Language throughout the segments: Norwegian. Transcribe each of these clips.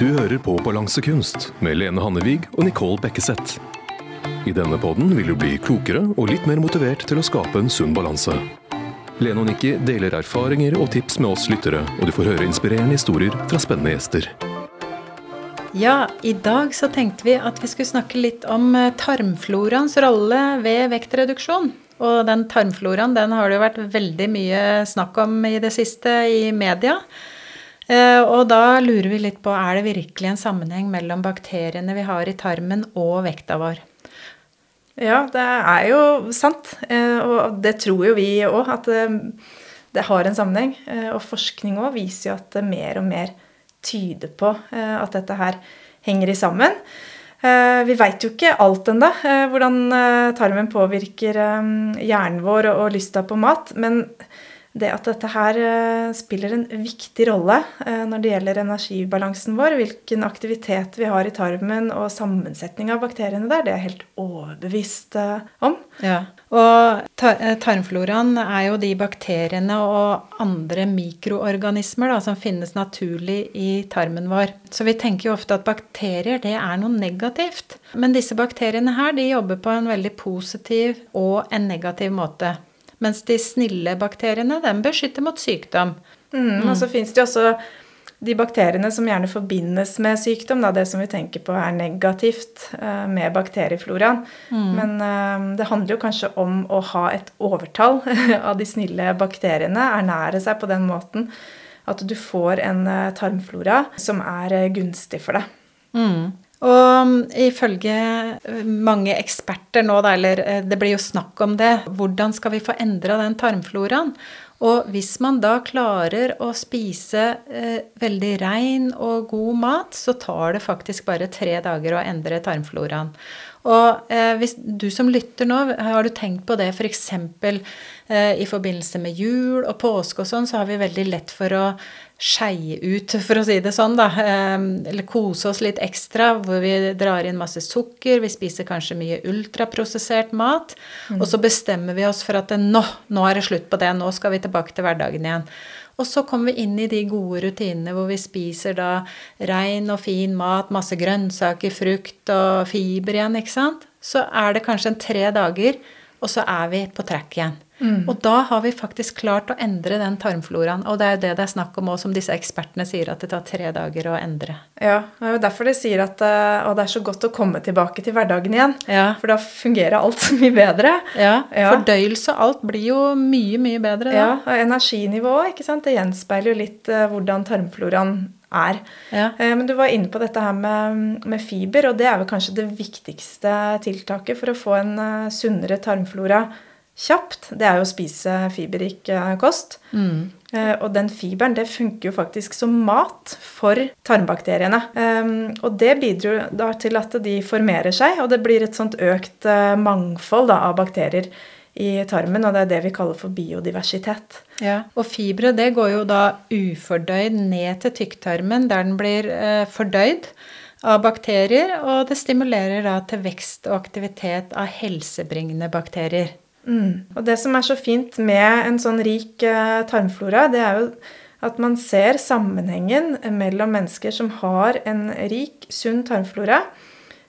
Du hører på Balansekunst med Lene Hannevig og Nicole Bekkeseth. I denne podden vil du bli klokere og litt mer motivert til å skape en sunn balanse. Lene og Nikki deler erfaringer og tips med oss lyttere, og du får høre inspirerende historier fra spennende gjester. Ja, i dag så tenkte vi at vi skulle snakke litt om eh, tarmfloraens rolle ved vektreduksjon. Og den tarmfloraen den har det jo vært veldig mye snakk om i det siste i media. Eh, og da lurer vi litt på er det virkelig en sammenheng mellom bakteriene vi har i tarmen og vekta vår. Ja, det er jo sant. Eh, og det tror jo vi òg, at det har en sammenheng. Og forskning òg viser jo at det mer og mer tyder på eh, at dette her henger i sammen. Eh, vi veit jo ikke alt ennå, eh, hvordan tarmen påvirker hjernen vår og lysta på mat. Men det at dette her spiller en viktig rolle når det gjelder energibalansen vår, hvilken aktivitet vi har i tarmen og sammensetning av bakteriene der, det er jeg helt overbevist om. Ja, og eh, tarmfloraen er jo de bakteriene og andre mikroorganismer da, som finnes naturlig i tarmen vår. Så vi tenker jo ofte at bakterier det er noe negativt. Men disse bakteriene her de jobber på en veldig positiv og en negativ måte. Mens de snille bakteriene den beskytter mot sykdom. Mm, og så fins det jo også de bakteriene som gjerne forbindes med sykdom, da, det som vi tenker på er negativt uh, med bakteriefloraen. Mm. Men uh, det handler jo kanskje om å ha et overtall av de snille bakteriene. Ernære seg på den måten at du får en uh, tarmflora som er gunstig for deg. Mm. Og ifølge mange eksperter nå, eller det blir jo snakk om det, hvordan skal vi få endra den tarmfloraen? Og hvis man da klarer å spise eh, veldig rein og god mat, så tar det faktisk bare tre dager å endre tarmfloraen. Og eh, hvis du som lytter nå, har du tenkt på det f.eks. For eh, i forbindelse med jul og påske og sånn, så har vi veldig lett for å skeie ut, for å si det sånn, da. Eh, eller kose oss litt ekstra, hvor vi drar inn masse sukker, vi spiser kanskje mye ultraprosessert mat. Mm. Og så bestemmer vi oss for at nå, nå er det slutt på det, nå skal vi tilbake til hverdagen igjen. Og så kommer vi inn i de gode rutinene hvor vi spiser da rein og fin mat, masse grønnsaker, frukt og fiber igjen, ikke sant. Så er det kanskje en tre dager, og så er vi på trekk igjen. Mm. Og da har vi faktisk klart å endre den tarmfloraen. Og det er jo det det er snakk om òg, som disse ekspertene sier, at det tar tre dager å endre. Ja, det er jo derfor de sier at eh, og det er så godt å komme tilbake til hverdagen igjen. Ja. For da fungerer alt så mye bedre. Ja, ja. Fordøyelse og alt blir jo mye, mye bedre da. Ja, og energinivået, ikke sant. Det gjenspeiler jo litt uh, hvordan tarmfloraen er. Ja. Uh, men du var inne på dette her med, med, fiber, og det er vel kanskje det viktigste tiltaket for å få en sunnere tarmflora kjapt, det er jo å spise fiberrik eh, kost. Mm. Eh, og den fiberen det funker jo faktisk som mat for tarmbakteriene. Um, og det bidrar da til at de formerer seg, og det blir et sånt økt uh, mangfold da, av bakterier i tarmen, og det er det vi kaller for biodiversitet. Ja, Og fibre det går jo da ufordøyd ned til tykktarmen, der den blir fordøyd av bakterier, og det stimulerer da til vekst og aktivitet av helsebringende bakterier. Mm. Og det som er så fint med en sånn rik uh, tarmflora, det er jo at man ser sammenhengen mellom mennesker som har en rik, sunn tarmflora,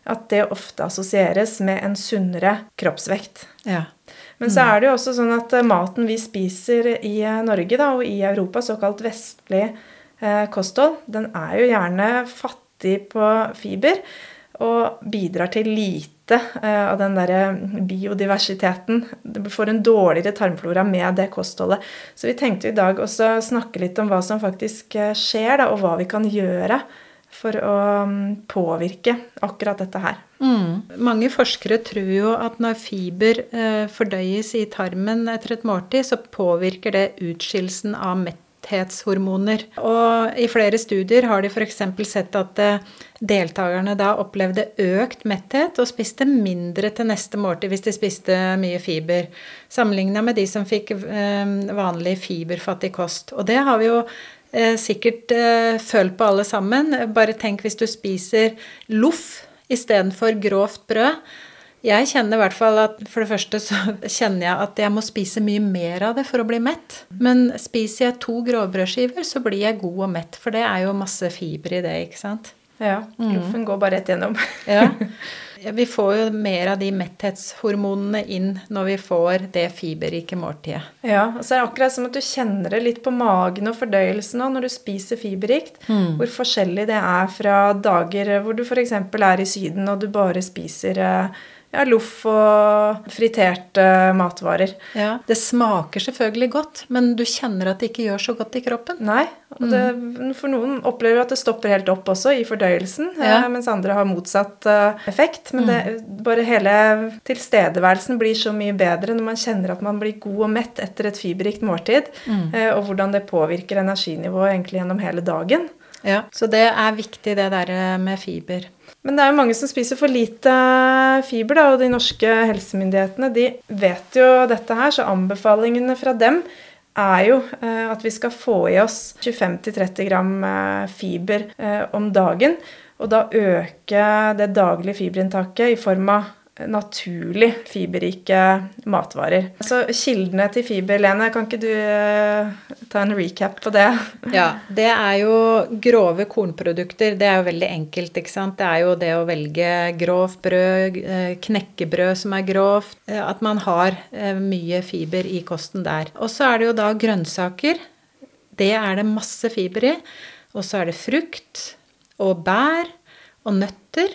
at det ofte assosieres med en sunnere kroppsvekt. Ja. Men så mm. er det jo også sånn at eh, maten vi spiser i eh, Norge da, og i Europa, såkalt vestlig eh, kosthold, den er jo gjerne fattig på fiber og bidrar til lite eh, av den derre biodiversiteten. Du får en dårligere tarmflora med det kostholdet. Så vi tenkte i dag også snakke litt om hva som faktisk eh, skjer, da, og hva vi kan gjøre for å mm, påvirke akkurat dette her. Mm. Mange forskere tror jo at når fiber eh, fordøyes i tarmen etter et måltid, så påvirker det utskillelsen av mett metthetshormoner. Og i flere studier har de f.eks. sett at eh, deltakerne da opplevde økt metthet og spiste mindre til neste måltid hvis de spiste mye fiber, sammenligna med de som fikk eh, vanlig fiberfattig kost. Og det har vi jo eh, sikkert følt på alle sammen. Bare tenk hvis du spiser loff istedenfor grovt brød jeg kjenner i hvert fall at for det første så kjenner jeg at jeg må spise mye mer av det for å bli mett. Men spiser jeg to grovbrødskiver, så blir jeg god og mett, for det er jo masse fiber i det, ikke sant. Ja. Loffen går bare rett gjennom. Ja. Vi får jo mer av de metthetshormonene inn når vi får det fiberrike måltidet. Ja, og så er det akkurat som at du kjenner det litt på magen og fordøyelsen òg når du spiser fiberrikt. Hvor forskjellig det er fra dager hvor du f.eks. er i Syden og du bare spiser eh, ja, loff og friterte matvarer. Ja. Det smaker selvfølgelig godt, men du kjenner at det ikke gjør så godt i kroppen. Nei. Det, for noen opplever at det stopper helt opp også i fordøyelsen, Ja. eh, mens andre har motsatt eh, effekt. Men det, bare hele tilstedeværelsen blir så mye bedre når man kjenner at man blir god og mett etter et fiberrikt måltid, mm. og hvordan det påvirker energinivået egentlig gjennom hele dagen. Ja. Så det er viktig, det der med fiber. Men det er jo mange som spiser for lite fiber, da, og de norske helsemyndighetene de vet jo dette her, så anbefalingene fra dem er jo eh, at vi skal få i oss 25-30 gram eh, fiber eh, om dagen, og da øke det daglige fiberinntaket i form av naturlig fiberrike matvarer. Så kildene til fiber, Lene, kan ikke du eh, ta en recap på det? Ja, det er jo grove kornprodukter. Det er jo veldig enkelt, ikke sant. Det er jo det å velge grovt brød, eh, knekkebrød som er grovt. eh, At man har mye fiber i kosten der. Og så er det jo da grønnsaker. Det er det masse fiber i. Og så er det frukt og bær og nøtter.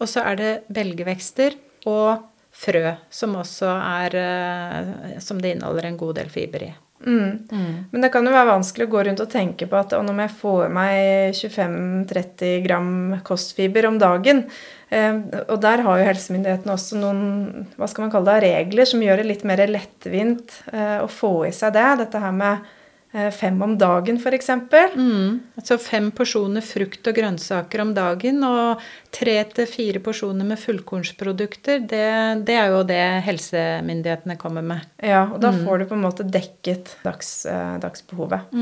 Og så er det belgevekster og frø, som også er eh, Som det inneholder en god del fiber i. Men det kan jo være vanskelig å gå rundt og tenke på at om jeg får i meg 25-30 gram kostfiber om dagen. Eh, og der har jo helsemyndighetene også noen hva skal man kalle det, regler som gjør det litt mer lettvint eh, å få i seg det. Dette her med fem om dagen, f.eks. Mm. Altså fem porsjoner frukt og grønnsaker om dagen og tre til fire porsjoner med fullkornsprodukter. Det, det er jo det helsemyndighetene kommer med. Ja, og da får du på en måte dekket dags, eh, dagsbehovet.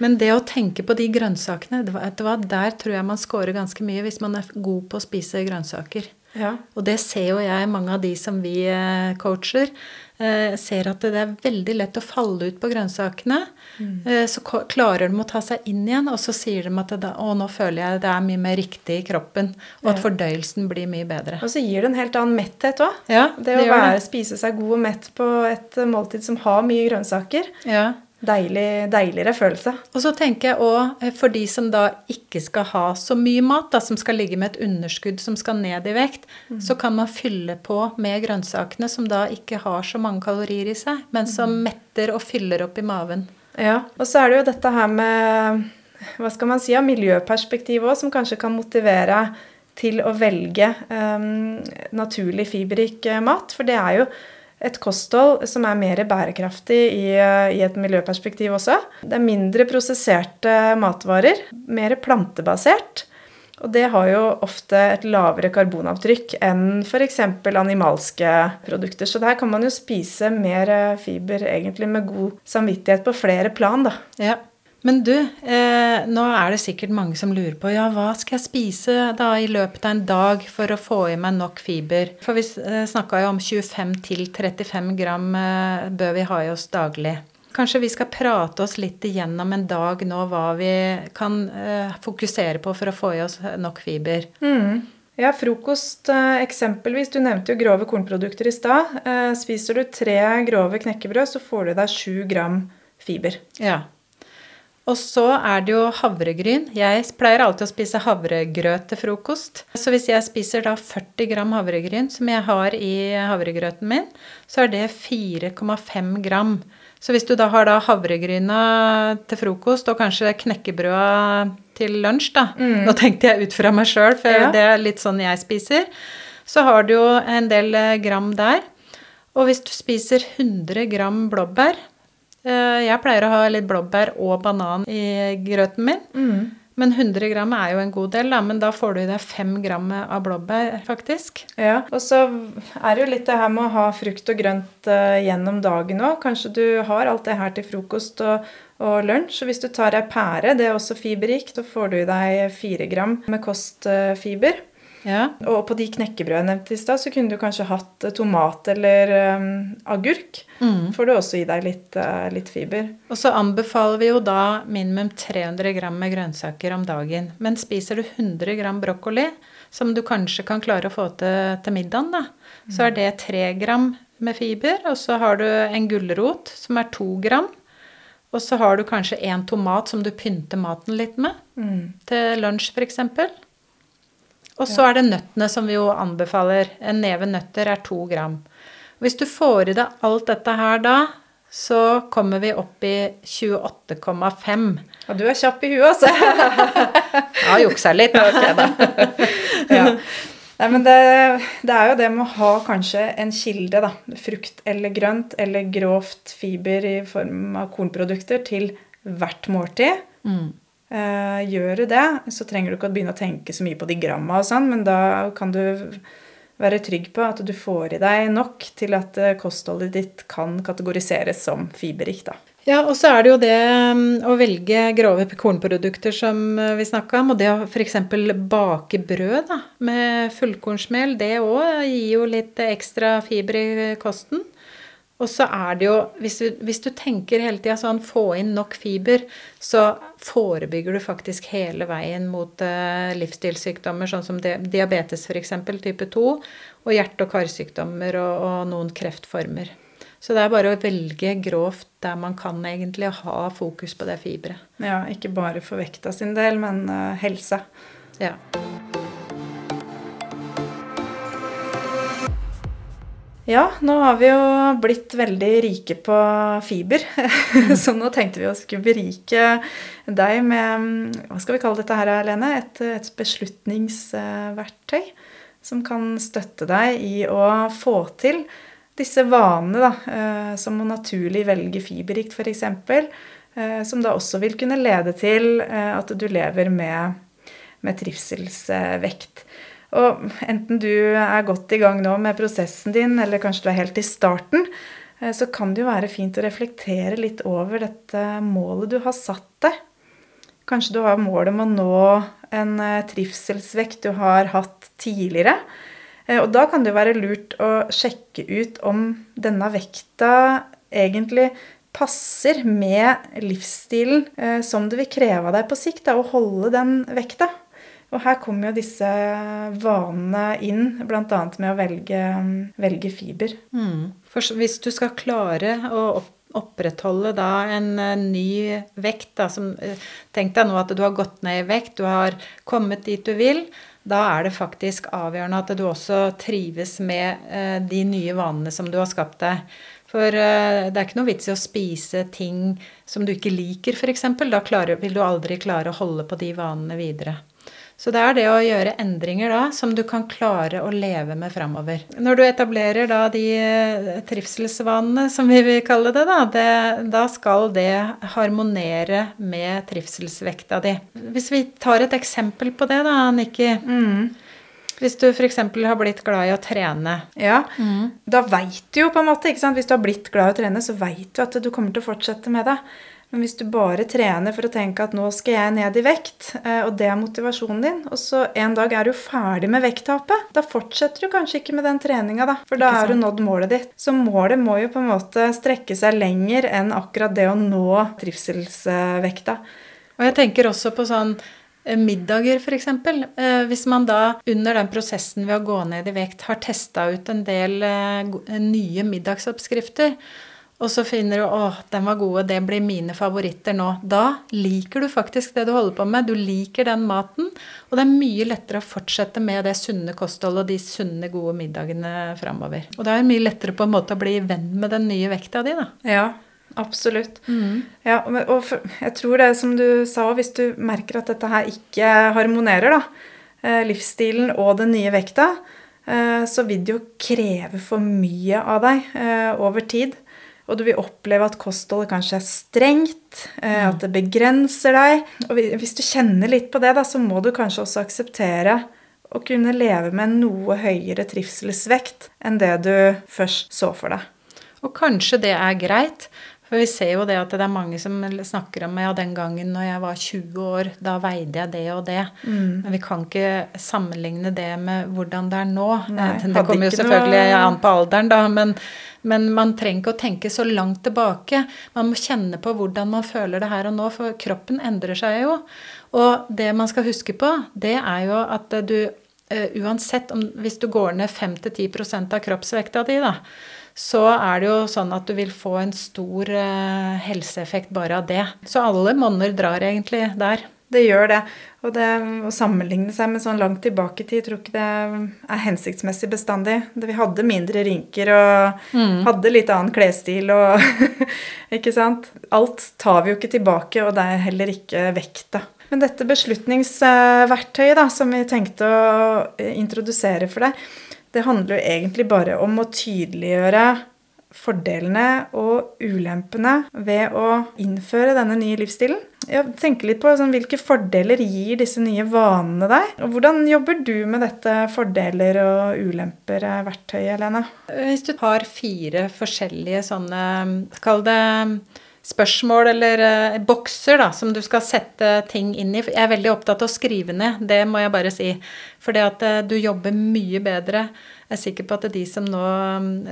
Men det å tenke på de grønnsakene, det var, det var der tror jeg man scorer ganske mye hvis man er god på å spise grønnsaker. Ja. Og det ser jo jeg, mange av de som vi eh, coacher, eh, ser at det er veldig lett å falle ut på grønnsakene. Eh, Så klarer de å ta seg inn igjen, og så sier de at det, å, nå føler jeg det er mye mer riktig i kroppen, og at fordøyelsen blir mye bedre. Og så gir det en helt annen metthet òg. Ja, Det det å være, det. spise seg god og mett på et måltid som har mye grønnsaker. Ja. Deilig, deiligere følelse. Og så tenker jeg òg for de som da ikke skal ha så mye mat, da, som skal ligge med et underskudd som skal ned i vekt, så kan man fylle på med grønnsakene som da ikke har så mange kalorier i seg, men som metter og fyller opp i maven. Ja, og så er det jo dette her med hva skal man si, av miljøperspektiv òg, som kanskje kan motivere til å velge um, naturlig fiberrik eh, mat. For det er jo et kosthold som er mer bærekraftig i, eh, i et miljøperspektiv også. Det er mindre prosesserte matvarer, mer plantebasert. Og det har jo ofte et lavere karbonavtrykk enn f.eks. animalske produkter. Så der kan man jo spise mer fiber egentlig med god samvittighet på flere plan, da. Ja. Men du, eh, nå er det sikkert mange som lurer på ja, hva skal jeg spise da i løpet av en dag for å få i meg nok fiber? For vi eh, snakka jo om 25-35 gram eh, bør vi ha i oss daglig. Kanskje vi skal prate oss litt igjennom en dag nå hva vi kan eh, fokusere på for å få i oss nok fiber. Ja, frokost eh, eksempelvis. Du nevnte jo grove kornprodukter i stad. Eh, Spiser du tre grove knekkebrød, så får du deg sju gram fiber. Ja. Og så er det jo havregryn. Jeg pleier alltid å spise havregrøt til frokost. Så hvis jeg spiser da 40 gram havregryn, som jeg har i havregrøten min, så er det 4,5 gram. Så hvis du da har da havregryna til frokost og kanskje knekkebrøda til lunsj, da Nå tenkte jeg ut fra meg sjøl, for Ja. det er litt sånn jeg spiser. Så har du jo en del eh, gram der. Og hvis du spiser 100 gram blåbær Jeg pleier å ha litt blåbær og banan i grøten min. Men 100 gram er jo en god del, da, men da får du i deg 5 gram av blåbær, faktisk. Ja, Og så er det jo litt det her med å ha frukt og grønt eh, gjennom dagen òg. Kanskje du har alt det her til frokost og, og lunsj. Hvis du tar ei pære, det er også fiberrikt, da får du i deg 4 gram med kostfiber. Ja. Og på de knekkebrødene jeg nevnte i stad, så kunne du kanskje hatt eh, tomat eller um, agurk. Mm. Får du også i deg litt, uh, litt fiber. Og så anbefaler vi jo da minimum 300 gram med grønnsaker om dagen. Men spiser du 100 gram brokkoli, som du kanskje kan klare å få til til middagen, da, så er det 3 gram med fiber. Og så har du en gulrot som er 2 gram. Og så har du kanskje en tomat som du pynter maten litt med. Til lunsj, f.eks. Og så er det nøttene som vi jo anbefaler. En neve nøtter er to gram. Hvis du får i deg alt dette her da, så kommer vi opp i 28,5. Ja, du er kjapp i huet, altså. Ja, juksa litt. da. ja. Nei, men det, det er jo det med å ha kanskje en kilde, da. Frukt eller grønt eller grovt fiber i form av kornprodukter til hvert måltid. Mm. Eh, gjør du det, så trenger du ikke å begynne å tenke så mye på de gramma og sånn, men da kan du være trygg på at du får i deg nok til at eh, kostholdet ditt kan kategoriseres som fiberrikt. Ja, og så er det jo det um, å velge grove kornprodukter som uh, vi snakka om. Og det å f.eks. bake brød da, med fullkornsmel, det òg gir jo litt ekstra fiber i kosten. Og så er det jo, hvis du, hvis du tenker hele tida sånn få inn nok fiber, så forebygger du faktisk hele veien mot uh, livsstilssykdommer, sånn som di- diabetes f.eks., type 2, og hjerte- og karsykdommer og, og noen kreftformer. Så det er bare å velge grovt der man kan egentlig, og ha fokus på det fiberet. Ja, ikke bare for vekta sin del, men uh, helse. Ja. Ja, nå har vi jo blitt veldig rike på fiber. Så nå tenkte vi å skulle berike deg med Hva skal vi kalle dette her, Lene? Et, et beslutningsverktøy som kan støtte deg i å få til disse vanene, da, eh, som å naturlig velge fiberrikt, f.eks. eh, Som da også vil kunne lede til eh, at du lever med, med trivselsvekt. Og enten du er godt i gang nå med prosessen din, eller kanskje du er helt i starten, eh, så kan det jo være fint å reflektere litt over dette målet du har satt deg. Kanskje du har målet om å nå en eh, trivselsvekt du har hatt tidligere. Eh, Og da kan det jo være lurt å sjekke ut om denne vekta egentlig passer med livsstilen som det vil kreve av deg på sikt, da, å holde den vekta. Og her kommer jo disse vanene inn, bl.a. med å velge, velge fiber. Mm. For hvis du skal klare å opp opprettholde da en eh, ny vekt da, som, eh, Tenk deg nå at du har gått ned i vekt, du har kommet dit du vil. Da er det faktisk avgjørende at du også trives med eh, de nye vanene som du har skapt deg. For det er ikke noe vits i å spise ting som du ikke liker, f.eks. Da klarer, vil du aldri klare å holde på de vanene videre. Så det er det å gjøre endringer da som du kan klare å leve med framover. Når du etablerer da de eh, trivselsvanene, som vi vil kalle det, da, det, da skal det harmonere med trivselsvekta di. Hvis vi tar et eksempel på det, da, Nikki. Hvis du f.eks. har blitt glad i å trene. Ja, Da veit du jo på en måte, ikke sant? Hvis du har blitt glad i å trene, så veit du at du kommer til å fortsette med det. Men hvis du bare trener for å tenke at nå skal jeg ned i vekt, eh, og det er motivasjonen din, og så en dag er du ferdig med vekttapet, da fortsetter du kanskje ikke med den treninga, da. For da har du nådd målet ditt. Så målet må jo på en måte strekke seg lenger enn akkurat det å nå trivselsvekta. Og jeg tenker også på sånn eh, middager, f.eks. Eh, hvis man da under den prosessen ved å gå ned i vekt har testa ut en del nye middagsoppskrifter, og så finner du åh, den var gode, det blir mine favoritter nå. Da liker du faktisk det du holder på med. Du liker den maten. Og det er mye lettere å fortsette med det sunne kostholdet og de sunne, gode middagene framover. Og det er mye lettere på en måte å bli venn med den nye vekta di, da. Ja, absolutt. Ja, og- og for, jeg tror det som du sa, hvis du merker at dette her ikke harmonerer, da, eh, livsstilen og den nye vekta, eh, så vil det jo kreve for mye av deg eh, over tid. Og du vil oppleve at kostholdet kanskje er strengt, eh, at det begrenser deg. Og hvis du kjenner litt på det, da, så må du kanskje også akseptere å kunne leve med en noe høyere trivselsvekt enn det du først så for deg. Og kanskje det er greit. For vi ser jo det at det er mange som snakker om ja, den gangen når jeg var 20 år, da veide jeg det og det. Mm. Men vi kan ikke sammenligne det med hvordan det er nå. Nei, Eh, det kommer jo selvfølgelig noe- an på alderen, da, men, men man trenger ikke å tenke så langt tilbake. Man må kjenne på hvordan man føler det her og nå, for kroppen endrer seg jo. Og det man skal huske på, det er jo at du eh, uansett om Hvis du går ned 5-10% av kroppsvekta di, da, så er det jo sånn at du vil få en stor eh, helseeffekt bare av det. Så alle monner drar egentlig der. Det gjør det. Og det å sammenligne seg med sånn langt tilbake i tid, tror ikke det er hensiktsmessig bestandig. Det- Vi hadde mindre rynker og hadde litt annen klesstil og Ikke sant? Alt tar vi jo ikke tilbake, og det er heller ikke vekta. Men dette beslutningsverktøyet da, som vi tenkte å eh, introdusere for deg, det handler jo egentlig bare om å tydeliggjøre fordelene og ulempene ved å innføre denne nye livsstilen. Jeg tenker litt på sånn, Hvilke fordeler gir disse nye vanene deg? Og hvordan jobber du med dette fordeler og ulemper eh, verktøyet, Helene? Hvis du har fire forskjellige sånne Kall det spørsmål eller eh, bokser da, som du skal sette ting inn i. Jeg er veldig opptatt av å skrive ned, det må jeg bare si. For det at eh, du jobber mye bedre. Jeg er sikker på at de som nå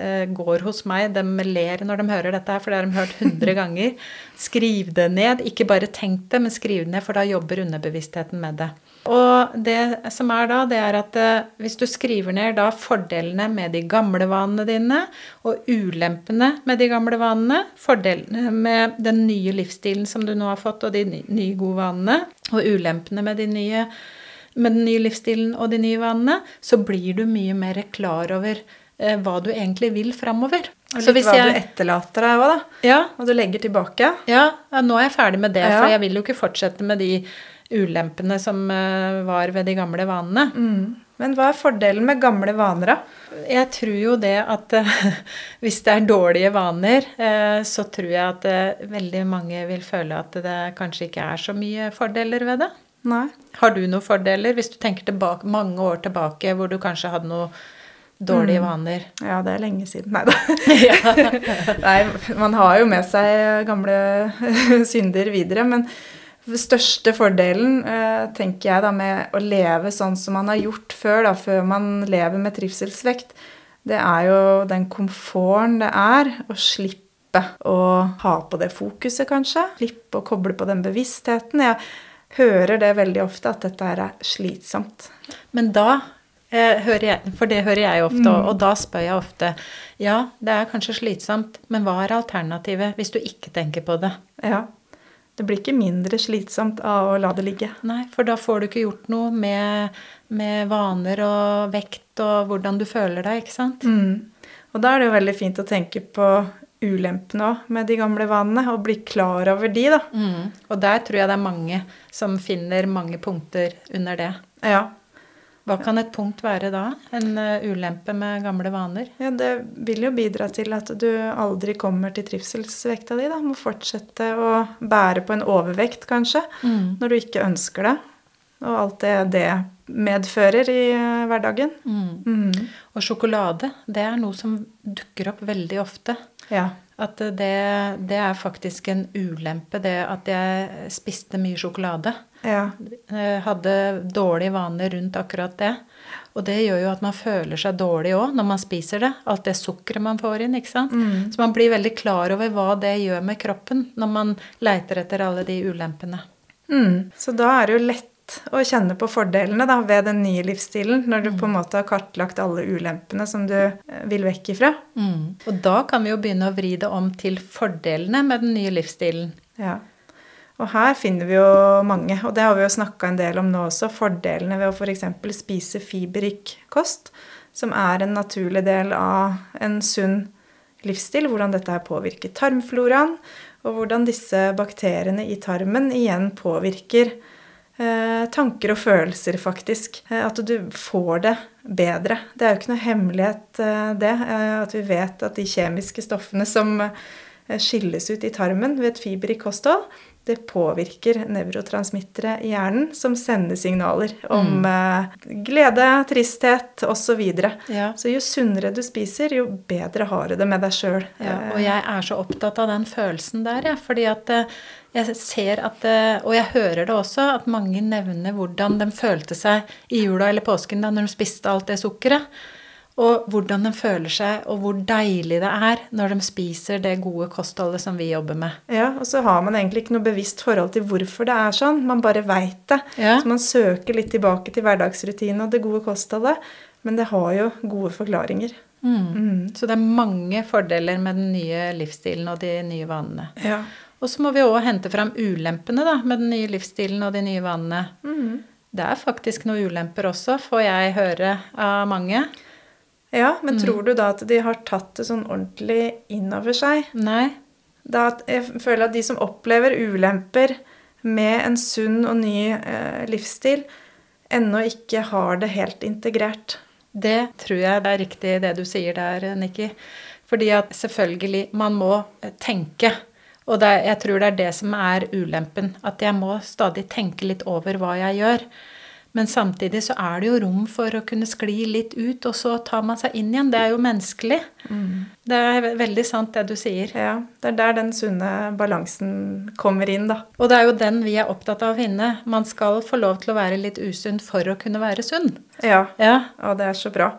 eh, går hos meg, de ler når de hører dette her, for det har de hørt 100 ganger. Skriv det ned. Ikke bare tenk det, men skriv det ned, for da jobber underbevisstheten med det. Og det som er da, det er at eh, hvis du skriver ned da fordelene med de gamle vanene dine, og ulempene med de gamle vanene, fordelene med den nye livsstilen som du nå har fått, og de nye gode vanene, og ulempene med, de nye, med den nye livsstilen og de nye vanene, så blir du mye mer klar over eh, hva du egentlig vil framover. Og Så litt hvis hva jeg- du etterlater deg òg, da. Ja, Og du legger tilbake. ja, ja, nå er jeg ferdig med det, Ja. for jeg vil jo ikke fortsette med de ulempene som eh, var ved de gamle vanene. Men hva er fordelen med gamle vaner, da? Jeg tror jo det at eh, hvis det er dårlige vaner, eh, så tror jeg at veldig mange vil føle at det kanskje ikke er så mye fordeler ved det. Nei. Har du noen fordeler, hvis du tenker tilbake, mange år tilbake hvor du kanskje hadde noen dårlige vaner? Ja, det er lenge siden. Nei da. Nei, man har jo med seg gamle synder videre, men den største fordelen, eh, tenker jeg da, med å leve sånn som man har gjort før, da, før man lever med trivselsvekt, det er jo den komforten det er å slippe å ha på det fokuset, kanskje. Slippe å koble på den bevisstheten. Jeg hører det veldig ofte, at dette er slitsomt. Men da eh, hører jeg, for det hører jeg ofte, og, og da spør jeg ofte ja, det er kanskje slitsomt, men hva er alternativet hvis du ikke tenker på det? Ja. Det blir ikke mindre slitsomt av å la det ligge. Nei, for da får du ikke gjort noe med, med vaner og vekt og hvordan du føler deg, ikke sant? Mm. Og da er det jo veldig fint å tenke på ulempene òg med de gamle vanene, og bli klar over de, da. Mm. Og der tror jeg det er mange som finner mange punkter under det. Ja. Hva kan et punkt være da? En eh, ulempe med gamle vaner? ja, det vil jo bidra til at du aldri kommer til trivselsvekta di, da. Må fortsette å bære på en overvekt, kanskje, når du ikke ønsker det. Og alt det det medfører i hverdagen. hverdagen. Mm. Og sjokolade, det er noe som dukker opp veldig ofte. Ja. At det, det er faktisk en ulempe, det at jeg spiste mye sjokolade. Ja. Hadde dårlige vaner rundt akkurat det. Og det gjør jo at man føler seg dårlig òg når man spiser det. Alt det sukkeret man får inn. ikke sant? Så man blir veldig klar over hva det gjør med kroppen når man leiter etter alle de ulempene. Mm. Så da er det jo lett å kjenne på fordelene da, ved den nye livsstilen, når du på en måte har kartlagt alle ulempene som du eh, vil vekk ifra. Og da kan vi jo begynne å vri det om til fordelene med den nye livsstilen. Ja. Og her finner vi jo mange, og det har vi jo snakka en del om nå også, fordelene ved å f.eks. spise fiberrik kost, som er en naturlig del av en sunn livsstil. Hvordan dette her påvirker tarmfloraen, og hvordan disse bakteriene i tarmen igjen påvirker eh, tanker og følelser, faktisk. Eh, at du får det bedre. Det er jo ikke noe hemmelighet, eh, det. Eh, at vi vet at de kjemiske stoffene som skilles ut i tarmen ved et fiber i kosthold, det påvirker nevrotransmittere i hjernen som sender signaler om mm. glede, tristhet osv. Ja. Så jo sunnere du spiser, jo bedre har du det med deg sjøl. Ja, og jeg er så opptatt av den følelsen der, jeg. Fordi at eh, jeg ser at eh, Og jeg hører det også, at mange nevner hvordan de følte seg i jula eller påsken da når de spiste alt det sukkeret. Og hvordan de føler seg, og hvor deilig det er når de spiser det gode kostholdet som vi jobber med. Ja, og så har man egentlig ikke noe bevisst forhold til hvorfor det er sånn. Man bare veit det. Ja. Så man søker litt tilbake til hverdagsrutinen og det gode kostholdet. Men det har jo gode forklaringer. Mm. Så det er mange fordeler med den nye livsstilen og de nye vanene. Ja. Og så må vi òg hente fram ulempene da, med den nye livsstilen og de nye vanene. Det er faktisk noen ulemper også, får jeg høre av mange. Ja, men tror du da at de har tatt det sånn ordentlig inn over seg? Nei. Da at jeg føler at de som opplever ulemper med en sunn og ny eh, livsstil, ennå ikke har det helt integrert. Det tror jeg det er riktig det du sier der, Nikki. Fordi at selvfølgelig, man må eh, tenke. Og det, er- jeg tror det er det som er ulempen. At jeg må stadig tenke litt over hva jeg gjør. Men samtidig så er det jo rom for å kunne skli litt ut, og så tar man seg inn igjen. Det er jo menneskelig. Det er veldig sant det du sier. Ja, Det er der den sunne balansen kommer inn, da. Og det er jo den vi er opptatt av å finne. Man skal få lov til å være litt usunn for å kunne være sunn. Ja, Ja, og det er så bra.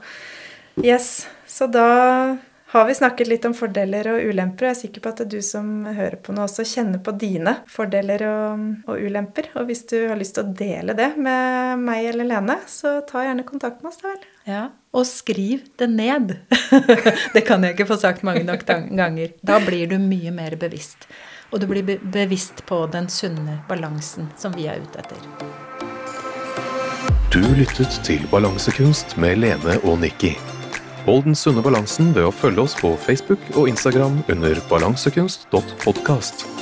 Yes, så da har vi snakket litt om fordeler og ulemper. Jeg er sikker på at du som hører på nå også kjenner på dine fordeler og, og ulemper. Og hvis du har lyst til å dele det med meg eller Lene, så ta gjerne kontakt med oss, da vel. Ja, og skriv det ned. det kan jeg ikke få sagt mange nok ganger. Da blir du mye mer bevisst. Og du blir be bevisst på den sunne balansen som vi er ute etter. Du lyttet til Balansekunst med Lene og Nikki. Hold den sunne balansen ved å følge oss på Facebook og Instagram under balansekunst.podkast.